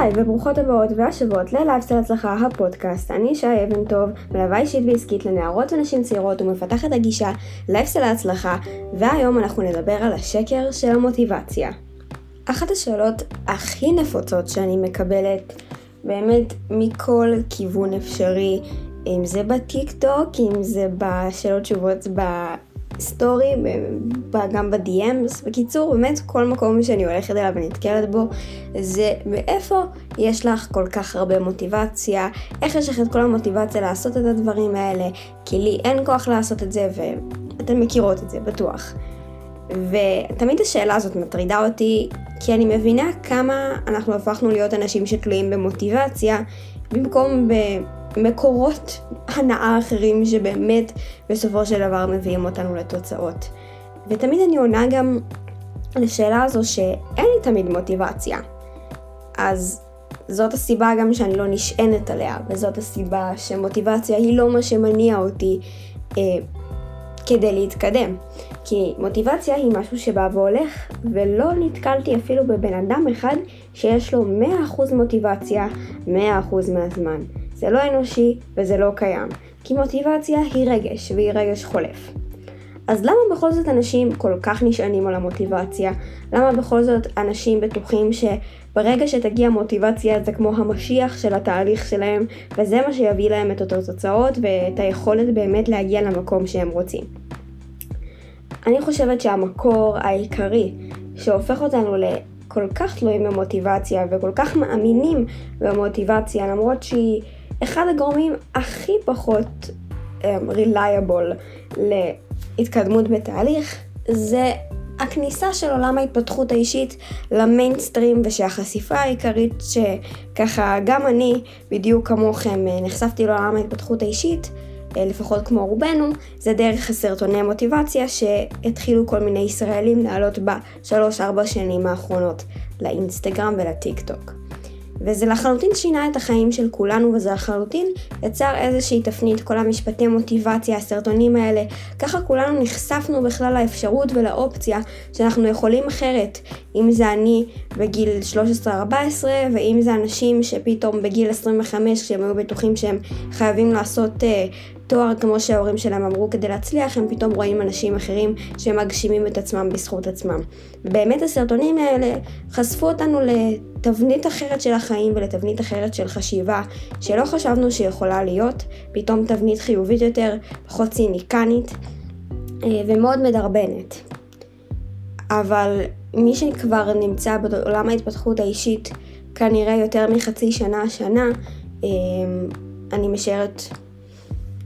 היי וברוכות הבאות והשבות ללייפסטייל הצלחה הפודקאסט. אני שי אבן טוב, מלווה אישית ועסקית לנערות ונשים צעירות ומפתחת הגישה לייפסטייל ההצלחה, והיום אנחנו נדבר על השקר של המוטיבציה. אחת השאלות הכי נפוצות שאני מקבלת באמת מכל כיוון אפשרי, אם זה בטיק טוק, אם זה בשאלות תשובות סטורי, גם ב-DMs. בקיצור, באמת כל מקום שאני הולכת אליו ונתקלת בו, זה מאיפה יש לך כל כך הרבה מוטיבציה, איך יש לך את כל המוטיבציה לעשות את הדברים האלה, כי לי אין כוח לעשות את זה, ואתן מכירות את זה, בטוח. ותמיד השאלה הזאת מטרידה אותי, כי אני מבינה כמה אנחנו הפכנו להיות אנשים שתלויים במוטיבציה, במקום ב... מקורות הנאה אחרים שבאמת בסופו של דבר מביאים אותנו לתוצאות. ותמיד אני עונה גם לשאלה הזו שאין לי תמיד מוטיבציה. אז זאת הסיבה גם שאני לא נשענת עליה, וזאת הסיבה שמוטיבציה היא לא מה שמניע אותי אה, כדי להתקדם. כי מוטיבציה היא משהו שבא והולך, ולא נתקלתי אפילו בבן אדם אחד שיש לו 100% מוטיבציה 100% מהזמן. זה לא אנושי וזה לא קיים, כי מוטיבציה היא רגש, והיא רגש חולף. אז למה בכל זאת אנשים כל כך נשענים על המוטיבציה? למה בכל זאת אנשים בטוחים שברגע שתגיע מוטיבציה זה כמו המשיח של התהליך שלהם, וזה מה שיביא להם את אותו תוצאות ואת היכולת באמת להגיע למקום שהם רוצים? אני חושבת שהמקור העיקרי שהופך אותנו לכל כך תלויים במוטיבציה וכל כך מאמינים במוטיבציה למרות שהיא אחד הגורמים הכי פחות um, reliable להתקדמות בתהליך זה הכניסה של עולם ההתפתחות האישית למיינסטרים ושהחשיפה העיקרית שככה גם אני בדיוק כמוכם אה, נחשפתי לעולם ההתפתחות האישית אה, לפחות כמו רובנו, זה דרך הסרטוני מוטיבציה שהתחילו כל מיני ישראלים לעלות בשלוש-ארבע שנים האחרונות לאינסטגרם ולטיק טוק. וזה לחלוטין שינה את החיים של כולנו, וזה לחלוטין יצר איזושהי תפנית, כל המשפטי מוטיבציה, הסרטונים האלה. ככה כולנו נחשפנו בכלל לאפשרות ולאופציה שאנחנו יכולים אחרת. אם זה אני בגיל 13-14, ואם זה אנשים שפתאום בגיל 25, כשהם היו בטוחים שהם חייבים לעשות uh, תואר כמו שההורים שלהם אמרו כדי להצליח, הם פתאום רואים אנשים אחרים שמגשימים את עצמם בזכות עצמם. באמת הסרטונים האלה חשפו אותנו לתבנית אחרת של החיים ולתבנית אחרת של חשיבה, שלא חשבנו שיכולה להיות, פתאום תבנית חיובית יותר, פחות ציניקנית אה, ומאוד מדרבנת. אבל מי שכבר נמצא בעולם ההתפתחות האישית כנראה יותר מחצי שנה, שנה, אה, אני משערת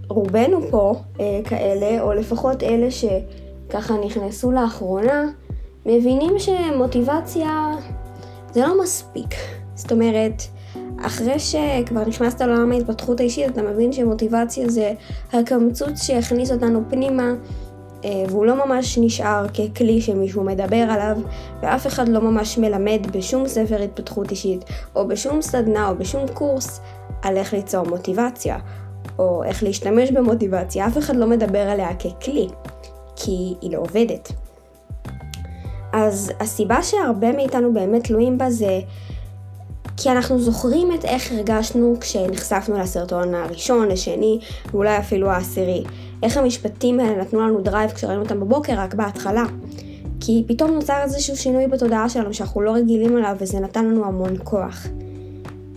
רובנו פה אה, כאלה, או לפחות אלה שככה נכנסו לאחרונה, מבינים שמוטיבציה זה לא מספיק. זאת אומרת, אחרי שכבר נכנסת לעולם ההתפתחות האישית, אתה מבין שמוטיבציה זה הקמצוץ שיכניס אותנו פנימה, אה, והוא לא ממש נשאר ככלי שמישהו מדבר עליו, ואף אחד לא ממש מלמד בשום ספר התפתחות אישית, או בשום סדנה, או בשום קורס, על איך ליצור מוטיבציה. או איך להשתמש במוטיבציה, אף אחד לא מדבר עליה ככלי, כי היא לא עובדת. אז הסיבה שהרבה מאיתנו באמת תלויים בה זה כי אנחנו זוכרים את איך הרגשנו כשנחשפנו לסרטון הראשון, השני, ואולי אפילו העשירי. איך המשפטים האלה נתנו לנו drive כשראינו אותם בבוקר, רק בהתחלה. כי פתאום נוצר איזשהו שינוי בתודעה שלנו שאנחנו לא רגילים אליו וזה נתן לנו המון כוח.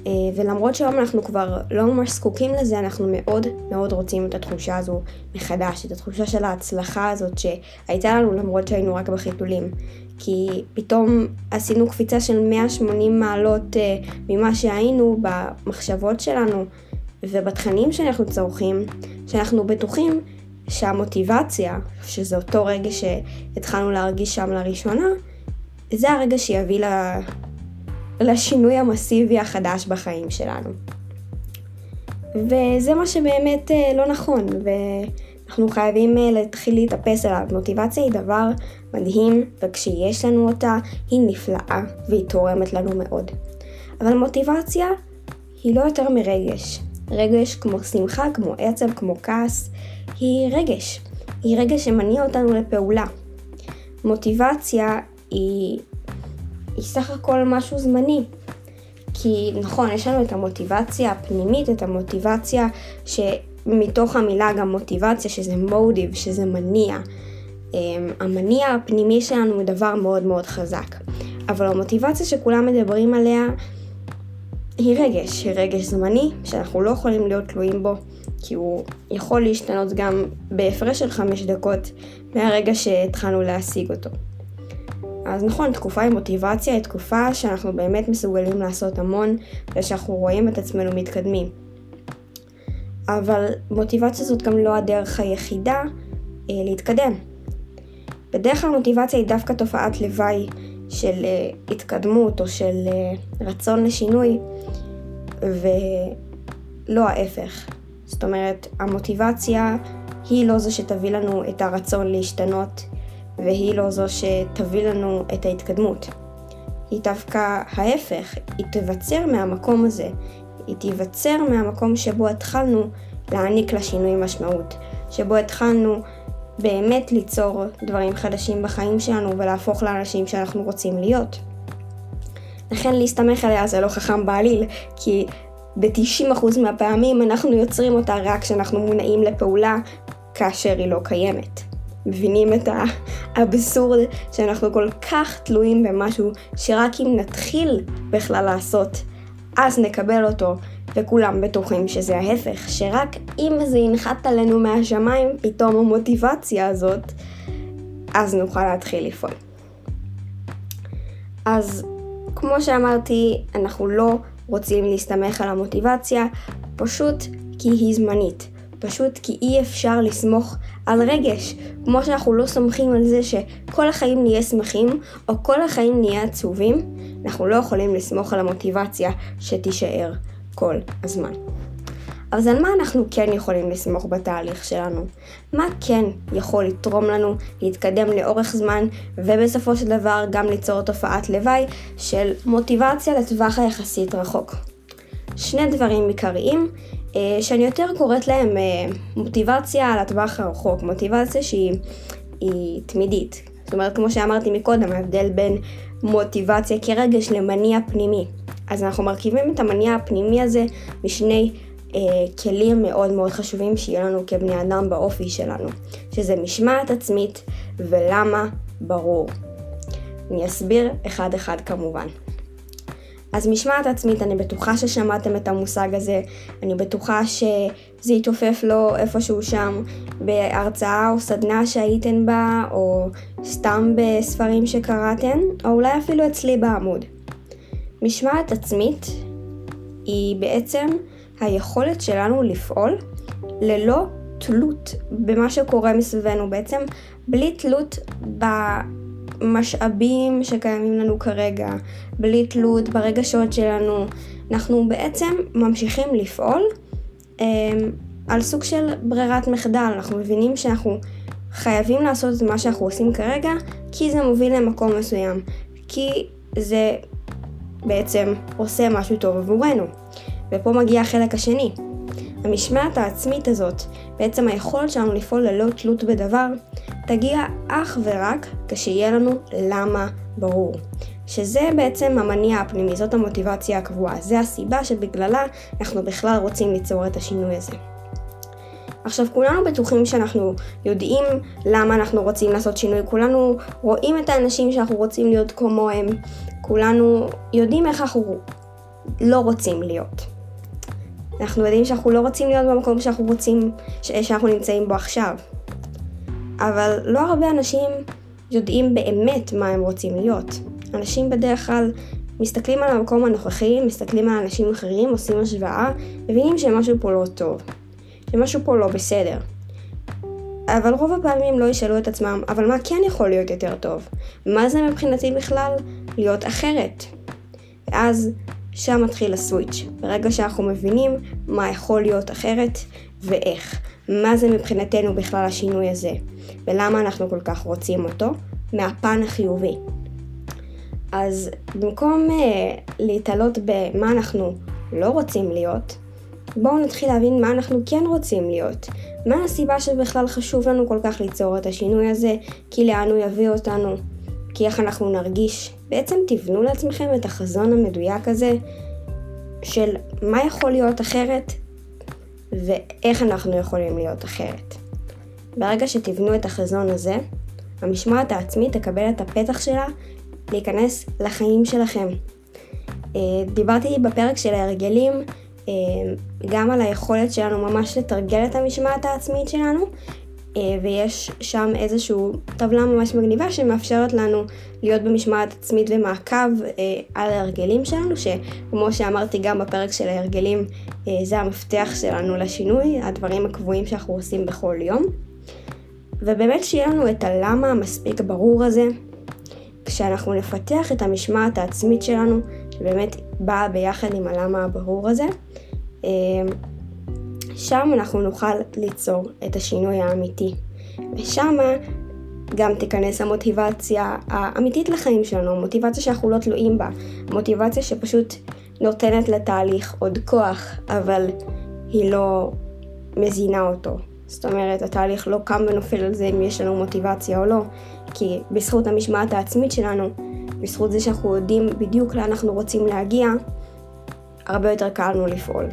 אה, ולמרות שהיום אנחנו כבר לא ממש זקוקים לזה, אנחנו מאוד מאוד רוצים את התחושה הזו מחדש, את התחושה של ההצלחה הזאת שהייתה לנו למרות שהיינו רק בחיתולים. כי פתאום עשינו קפיצה של 180 מעלות אה, ממה שהיינו במחשבות שלנו ובתכנים שאנחנו צורכים, שאנחנו בטוחים שהמוטיבציה, שזה אותו רגע שהתחלנו להרגיש שם לראשונה, זה הרגע שיביא לשינוי המסיבי החדש בחיים שלנו. וזה מה שבאמת אה, לא נכון, ואנחנו חייבים אה, להתחיל להתאפס עליו. מוטיבציה היא דבר מדהים, וכשיש לנו אותה, היא נפלאה, והיא תורמת לנו מאוד. אבל מוטיבציה היא לא יותר מרגש. רגש כמו שמחה, כמו עצב, כמו כעס, היא רגש. היא רגש שמניע אותנו לפעולה. מוטיבציה היא היא סך הכל משהו זמני. כי נכון, יש לנו את המוטיבציה הפנימית, את המוטיבציה שמתוך המילה גם מוטיבציה, שזה מודיב, שזה מניע. אמ, המניע הפנימי שלנו הוא דבר מאוד מאוד חזק. אבל המוטיבציה שכולם מדברים עליה היא רגש, היא רגש זמני, שאנחנו לא יכולים להיות תלויים בו, כי הוא יכול להשתנות גם בהפרש של חמש דקות מהרגע שהתחלנו להשיג אותו. אז נכון, תקופה עם מוטיבציה היא תקופה שאנחנו באמת מסוגלים לעשות המון ושאנחנו רואים את עצמנו מתקדמים. אבל מוטיבציה זאת גם לא הדרך היחידה אה, להתקדם. בדרך כלל מוטיבציה היא דווקא תופעת לוואי של אה, התקדמות או של אה, רצון לשינוי, ולא ההפך. זאת אומרת, המוטיבציה היא לא זו שתביא לנו את הרצון להשתנות, והיא לא זו שתביא לנו את ההתקדמות. היא דווקא ההפך, היא תיווצר מהמקום הזה. היא תיווצר מהמקום שבו התחלנו להעניק לשינוי משמעות, שבו התחלנו באמת ליצור דברים חדשים בחיים שלנו ולהפוך לאנשים שאנחנו רוצים להיות. לכן להסתמך עליה זה לא חכם בעליל, כי ב-90% מהפעמים אנחנו יוצרים אותה רק כשאנחנו מונעים לפעולה כאשר היא לא קיימת. מבינים את האבסורד שאנחנו כל כך תלויים במשהו שרק אם נתחיל בכלל לעשות, אז נקבל אותו, וכולם בטוחים שזה ההפך, שרק אם זה ינחת עלינו מהשמיים, פתאום המוטיבציה הזאת, אז נוכל להתחיל לפעול. אז כמו שאמרתי, אנחנו לא רוצים להסתמך על המוטיבציה, פשוט כי היא זמנית. פשוט כי אי אפשר לסמוך על רגש. כמו שאנחנו לא סומכים על זה שכל החיים נהיה שמחים, או כל החיים נהיה עצובים, אנחנו לא יכולים לסמוך על המוטיבציה שתישאר כל הזמן. אז על מה אנחנו כן יכולים לסמוך בתהליך שלנו? מה כן יכול לתרום לנו להתקדם לאורך זמן ובסופו של דבר גם ליצור תופעת לוואי של מוטיבציה לטווח היחסית רחוק? שני דברים עיקריים שאני יותר קוראת להם אה, מוטיבציה לטווח הרחוק, מוטיבציה שהיא תמידית. זאת אומרת, כמו שאמרתי מקודם, ההבדל בין מוטיבציה כרגש למניע פנימי. אז אנחנו מרכיבים את המניע הפנימי הזה משני אה, כלים מאוד מאוד חשובים שיהיה לנו כבני אדם באופי שלנו, שזה משמעת עצמית ולמה ברור. אני אסביר אחד אחד כמובן. אז משמעת עצמית, אני בטוחה ששמעתם את המושג הזה, אני בטוחה שזה יתעופף לו איפשהו שם בהרצאה או סדנה שהייתן בה, או סתם בספרים שקראתן, או אולי אפילו אצלי בעמוד. משמעת עצמית היא בעצם היכולת שלנו לפעול ללא תלות במה שקורה מסביבנו, בעצם בלי תלות במשאבים שקיימים לנו כרגע, בלי תלות ברגשות שלנו. אנחנו בעצם ממשיכים לפעול אה, על סוג של ברירת מחדל, אנחנו מבינים שאנחנו חייבים לעשות את מה שאנחנו עושים כרגע, כי זה מוביל למקום מסוים, כי זה בעצם עושה משהו טוב עבורנו. ופה מגיע החלק השני. המשמעת העצמית הזאת, בעצם היכולת שלנו לפעול ללא תלות בדבר, תגיע אך ורק כשיהיה לנו למה ברור. שזה בעצם המניע הפנימי, זאת המוטיבציה הקבועה, זה הסיבה שבגללה אנחנו בכלל רוצים ליצור את השינוי הזה. עכשיו כולנו בטוחים שאנחנו יודעים למה אנחנו רוצים לעשות שינוי, כולנו רואים את האנשים שאנחנו רוצים להיות כמוהם, כולנו יודעים איך אנחנו לא רוצים להיות. אנחנו יודעים שאנחנו לא רוצים להיות במקום שאנחנו רוצים, שאנחנו נמצאים בו עכשיו. אבל לא הרבה אנשים יודעים באמת מה הם רוצים להיות. אנשים בדרך כלל מסתכלים על המקום הנוכחי, מסתכלים על אנשים אחרים, עושים השוואה, מבינים שמשהו פה לא טוב, שמשהו פה לא בסדר. אבל רוב הפעמים לא ישאלו את עצמם, אבל מה כן יכול להיות יותר טוב? מה זה מבחינתי בכלל להיות אחרת? ואז שם מתחיל הסוויץ'. ברגע שאנחנו מבינים מה יכול להיות אחרת ואיך. מה זה מבחינתנו בכלל השינוי הזה, ולמה אנחנו כל כך רוצים אותו, מהפן החיובי. אז במקום uh, להתעלות במה אנחנו לא רוצים להיות, בואו נתחיל להבין מה אנחנו כן רוצים להיות. מה הסיבה שבכלל חשוב לנו כל כך ליצור את השינוי הזה, כי לאן הוא יביא אותנו, כי איך אנחנו נרגיש. בעצם תבנו לעצמכם את החזון המדויק הזה, של מה יכול להיות אחרת ואיך אנחנו יכולים להיות אחרת. ברגע שתבנו את החזון הזה, המשמעת העצמית תקבל את הפתח שלה להיכנס לחיים שלכם. אה, דיברתי בפרק של ההרגלים אה, גם על היכולת שלנו ממש לתרגל את המשמעת העצמית שלנו, ויש שם איזושהי טבלה ממש מגניבה שמאפשרת לנו להיות במשמעת עצמית ומעקב על ההרגלים שלנו, שכמו שאמרתי גם בפרק של ההרגלים, זה המפתח שלנו לשינוי, הדברים הקבועים שאנחנו עושים בכל יום. ובאמת שיהיה לנו את הלמה המספיק ברור הזה, כשאנחנו נפתח את המשמעת העצמית שלנו, שבאמת באה ביחד עם הלמה הברור הזה, אה, שם אנחנו נוכל ליצור את השינוי האמיתי. ושם גם תיכנס המוטיבציה האמיתית לחיים שלנו, מוטיבציה שאנחנו לא תלויים בה, מוטיבציה שפשוט נותנת לתהליך עוד כוח, אבל היא לא מזינה אותו. זאת אומרת, התהליך לא קם ונופל על זה אם יש לנו מוטיבציה או לא, כי בזכות המשמעת העצמית שלנו, בזכות זה שאנחנו יודעים בדיוק לאן אנחנו רוצים להגיע, הרבה יותר קל לנו לפעול.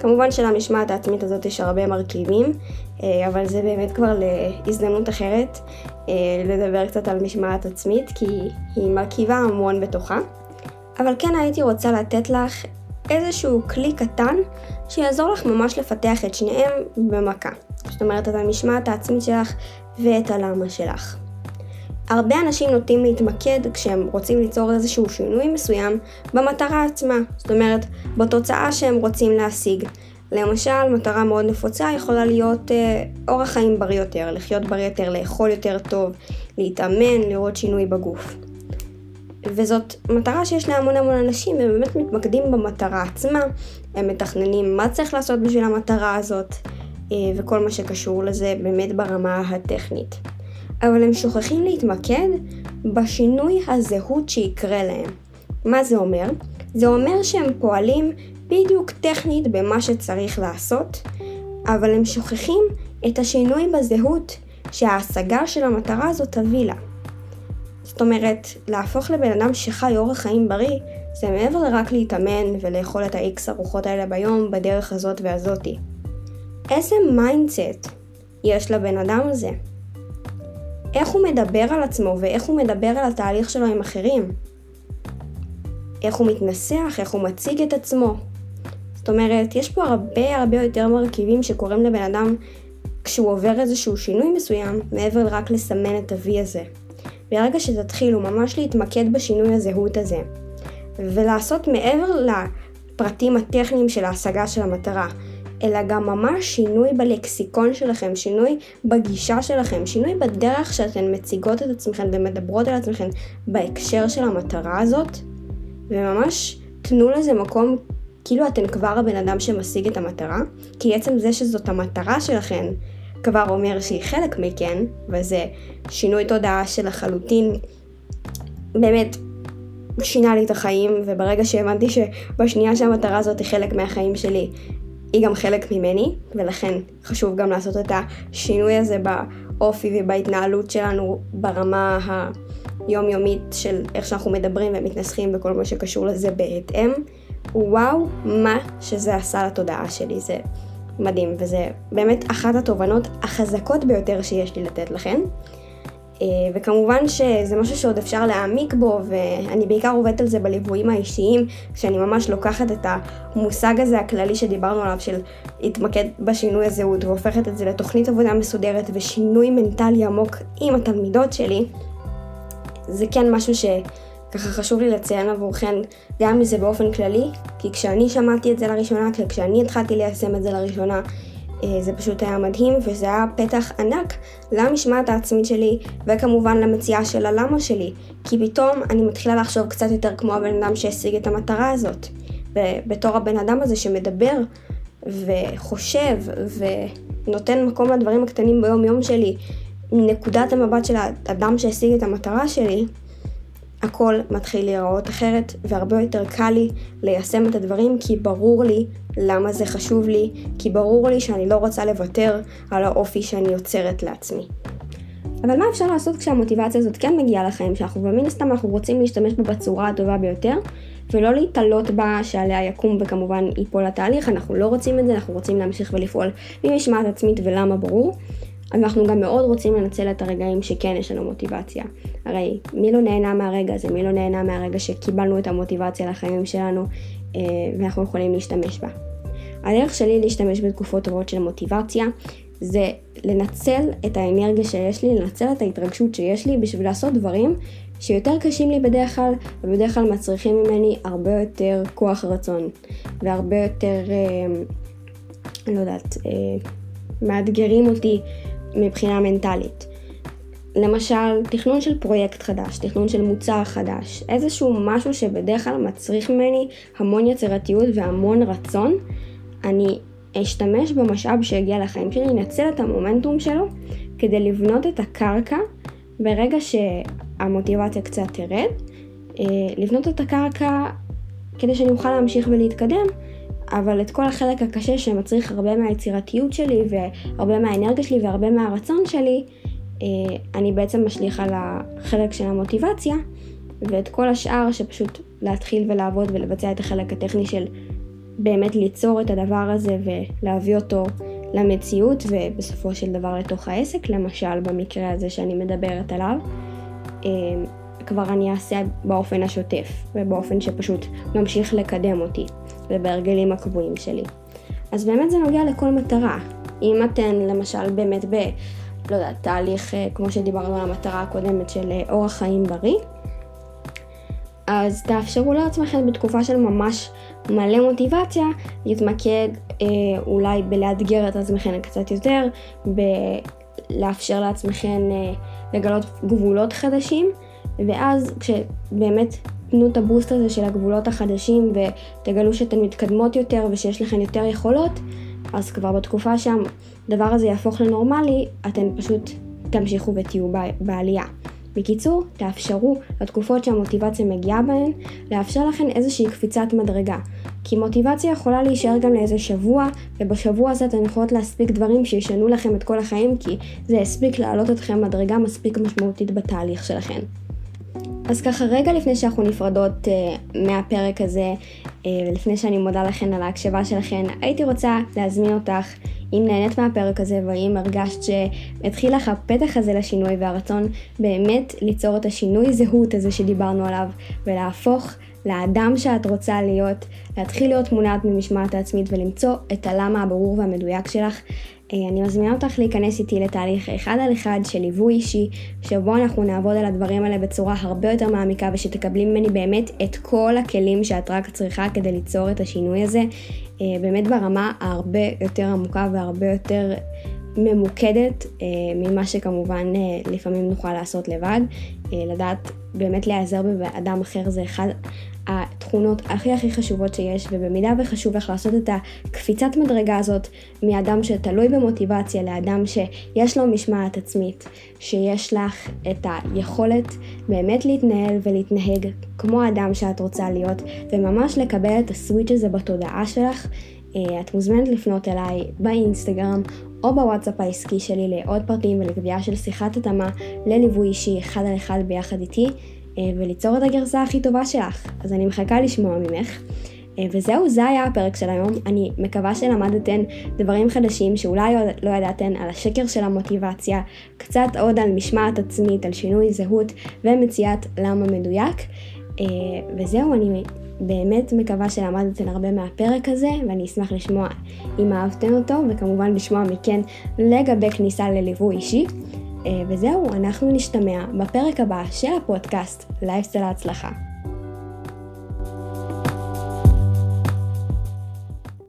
כמובן שלמשמעת העצמית הזאת יש הרבה מרכיבים, אה, אבל זה באמת כבר להזדמנות אחרת אה, לדבר קצת על משמעת עצמית, כי היא מרכיבה המון בתוכה. אבל כן הייתי רוצה לתת לך איזשהו כלי קטן שיעזור לך ממש לפתח את שניהם במכה. זאת אומרת, את המשמעת העצמית שלך ואת הלמה שלך. הרבה אנשים נוטים להתמקד כשהם רוצים ליצור איזשהו שינוי מסוים במטרה עצמה, זאת אומרת, בתוצאה שהם רוצים להשיג. למשל, מטרה מאוד נפוצה יכולה להיות אה, אורח חיים בריא יותר, לחיות בריא יותר, לאכול יותר טוב, להתאמן, לראות שינוי בגוף. וזאת מטרה שיש להמון המון אנשים, והם באמת מתמקדים במטרה עצמה, הם מתכננים מה צריך לעשות בשביל המטרה הזאת, אה, וכל מה שקשור לזה באמת ברמה הטכנית. אבל הם שוכחים להתמקד בשינוי הזהות שיקרה להם. מה זה אומר? זה אומר שהם פועלים בדיוק טכנית במה שצריך לעשות, אבל הם שוכחים את השינוי בזהות שההשגה של המטרה הזאת תביא לה. זאת אומרת, להפוך לבן אדם שחי אורח חיים בריא, זה מעבר לרק להתאמן ולאכול את ה-X ארוחות האלה ביום בדרך הזאת והזאתי. איזה mindset יש לבן אדם הזה? איך הוא מדבר על עצמו ואיך הוא מדבר על התהליך שלו עם אחרים? איך הוא מתנסח, איך הוא מציג את עצמו? זאת אומרת, יש פה הרבה הרבה יותר מרכיבים שקורים לבן אדם כשהוא עובר איזשהו שינוי מסוים, מעבר לרק לסמן את ה-V הזה. ברגע שתתחילו ממש להתמקד בשינוי הזהות הזה, ולעשות מעבר לפרטים הטכניים של ההשגה של המטרה, אלא גם ממש שינוי בלקסיקון שלכם, שינוי בגישה שלכם, שינוי בדרך שאתן מציגות את עצמכם ומדברות על עצמכם בהקשר של המטרה הזאת, וממש תנו לזה מקום כאילו אתן כבר הבן אדם שמשיג את המטרה, כי עצם זה שזאת המטרה שלכם כבר אומר שהיא חלק מכן, וזה שינוי תודעה שלחלוטין באמת שינה לי את החיים, וברגע שהבנתי שבשנייה שהמטרה הזאת היא חלק מהחיים שלי, היא גם חלק ממני, ולכן חשוב גם לעשות את השינוי הזה באופי ובהתנהלות שלנו ברמה היומיומית של איך שאנחנו מדברים ומתנסחים וכל מה שקשור לזה בהתאם. וואו, מה שזה עשה לתודעה שלי, זה מדהים, וזה באמת אחת התובנות החזקות ביותר שיש לי לתת לכם. אה, וכמובן שזה משהו שעוד אפשר להעמיק בו, ואני בעיקר עובדת על זה בליוויים האישיים, כשאני ממש לוקחת את המושג הזה הכללי שדיברנו עליו, של להתמקד בשינוי הזהות, והופכת את זה לתוכנית עבודה מסודרת ושינוי מנטלי עמוק עם התלמידות שלי. זה כן משהו שככה חשוב לי לציין עבורכן, גם אם זה באופן כללי, כי כשאני שמעתי את זה לראשונה, כשאני התחלתי ליישם את זה לראשונה, זה פשוט היה מדהים, וזה היה פתח ענק למשמעת העצמית שלי, וכמובן למציאה של הלמה שלי, כי פתאום אני מתחילה לחשוב קצת יותר כמו הבן אדם שהשיג את המטרה הזאת. ובתור הבן אדם הזה שמדבר וחושב ונותן מקום לדברים הקטנים ביום יום שלי, מנקודת המבט של האדם שהשיג את המטרה שלי, הכל מתחיל להיראות אחרת והרבה יותר קל לי ליישם את הדברים כי ברור לי למה זה חשוב לי, כי ברור לי שאני לא רוצה לוותר על האופי שאני יוצרת לעצמי. אבל מה אפשר לעשות כשהמוטיבציה הזאת כן מגיעה לחיים שלנו, ומן הסתם אנחנו רוצים להשתמש בה בצורה הטובה ביותר, ולא להתעלות בה שעליה יקום וכמובן ייפול התהליך, אנחנו לא רוצים את זה, אנחנו רוצים להמשיך ולפעול ממשמעת עצמית ולמה ברור. אנחנו גם מאוד רוצים לנצל את הרגעים שכן יש לנו מוטיבציה. הרי מי לא נהנה מהרגע הזה? מי לא נהנה מהרגע שקיבלנו את המוטיבציה לחיים שלנו אה, ואנחנו יכולים להשתמש בה? הדרך שלי להשתמש בתקופות טובות של מוטיבציה זה לנצל את האנרגיה שיש לי, לנצל את ההתרגשות שיש לי בשביל לעשות דברים שיותר קשים לי בדרך כלל, ובדרך כלל מצריכים ממני הרבה יותר כוח רצון, והרבה יותר, אה, לא יודעת, אה, מאתגרים אותי מבחינה מנטלית. למשל, תכנון של פרויקט חדש, תכנון של מוצר חדש, איזשהו משהו שבדרך כלל מצריך ממני המון יצירתיות והמון רצון, אני אשתמש במשאב שהגיע לחיים שלי, אנצל את המומנטום שלו כדי לבנות את הקרקע ברגע שהמוטיבציה קצת תרד, אה, לבנות את הקרקע כדי שאני אוכל להמשיך ולהתקדם, אבל את כל החלק הקשה שמצריך הרבה מהיצירתיות שלי והרבה מהאנרגיה שלי והרבה מהרצון שלי, אה, אני בעצם משליך על החלק של המוטיבציה, ואת כל השאר שפשוט להתחיל ולעבוד ולבצע את החלק הטכני של באמת ליצור את הדבר הזה ולהביא אותו למציאות ובסופו של דבר לתוך העסק, למשל במקרה הזה שאני מדברת עליו, אה, כבר אני אעשה באופן השוטף ובאופן שפשוט ממשיך לקדם אותי ובהרגלים הקבועים שלי. אז באמת זה נוגע לכל מטרה. אם אתן למשל באמת ב... לא יודעת, תהליך אה, כמו שדיברנו על המטרה הקודמת של אה, אורח חיים בריא, אז תאפשרו לעצמכם בתקופה של ממש מלא מוטיבציה, להתמקד אה, אולי בלאתגר את עצמכם קצת יותר, בלאפשר לעצמכם אה, לגלות גבולות חדשים, ואז כשבאמת תנו את הבוסט הזה של הגבולות החדשים ותגלו שאתן מתקדמות יותר ושיש לכן יותר יכולות, אז כבר בתקופה שהדבר הזה יהפוך לנורמלי, אתן פשוט תמשיכו ותהיו בעלייה. בקיצור, תאפשרו לתקופות שהמוטיבציה מגיעה בהן, לאפשר לכן איזושהי קפיצת מדרגה. כי מוטיבציה יכולה להישאר גם לאיזה שבוע, ובשבוע הזה אתן יכולות להספיק דברים שישנו לכם את כל החיים, כי זה יספיק להעלות אתכם מדרגה מספיק משמעותית בתהליך שלכם. אז ככה רגע לפני שאנחנו נפרדות uh, מהפרק הזה, ולפני שאני מודה לכן על ההקשבה שלכן, הייתי רוצה להזמין אותך אם נהנית מהפרק הזה והאם הרגשת שהתחיל לך הפתח הזה לשינוי והרצון באמת ליצור את השינוי זהות הזה שדיברנו עליו ולהפוך לאדם שאת רוצה להיות, להתחיל להיות מונעת ממשמעת העצמית ולמצוא את הלמה הברור והמדויק שלך. אה, אני מזמינה אותך להיכנס איתי לתהליך אחד על אחד של ליווי אישי, שבו אנחנו נעבוד על הדברים האלה בצורה הרבה יותר מעמיקה ושתקבלי ממני באמת את כל הכלים שאת רק צריכה כדי ליצור את השינוי הזה, אה, באמת ברמה הרבה יותר עמוקה והרבה יותר ממוקדת אה, ממה שכמובן לפעמים נוכל לעשות לבד. לדעת באמת להיעזר באדם אחר זה אחד התכונות הכי הכי חשובות שיש, ובמידה וחשוב לך לעשות את הקפיצת מדרגה הזאת מאדם שתלוי במוטיבציה לאדם שיש לו משמעת עצמית, שיש לך את היכולת באמת להתנהל ולהתנהג כמו האדם שאת רוצה להיות, וממש לקבל את הסוויץ' הזה בתודעה שלך, אה, את מוזמנת לפנות אליי באינסטגרם או בוואטסאפ העסקי שלי לעוד פרטים ולקביעה של שיחת התאמה לליווי אישי אחד על אחד ביחד איתי. אה, וליצור את הגרסה הכי טובה שלך. אז אני מחכה לשמוע ממך. אה, וזהו, זה היה הפרק של היום. אני מקווה שלמדתן דברים חדשים שאולי לא ידעתן על השקר של המוטיבציה, קצת עוד על משמעת עצמית, על שינוי זהות ומציאת למה מדויק. אה, וזהו, אני באמת מקווה שלמדתן הרבה מהפרק הזה, ואני אשמח לשמוע אם אהבתן אותו, וכמובן לשמוע מכן לגבי כניסה לליווי אישי. אה, וזהו, אנחנו נשתמע בפרק הבא של הפודקאסט לייפסטייל ההצלחה.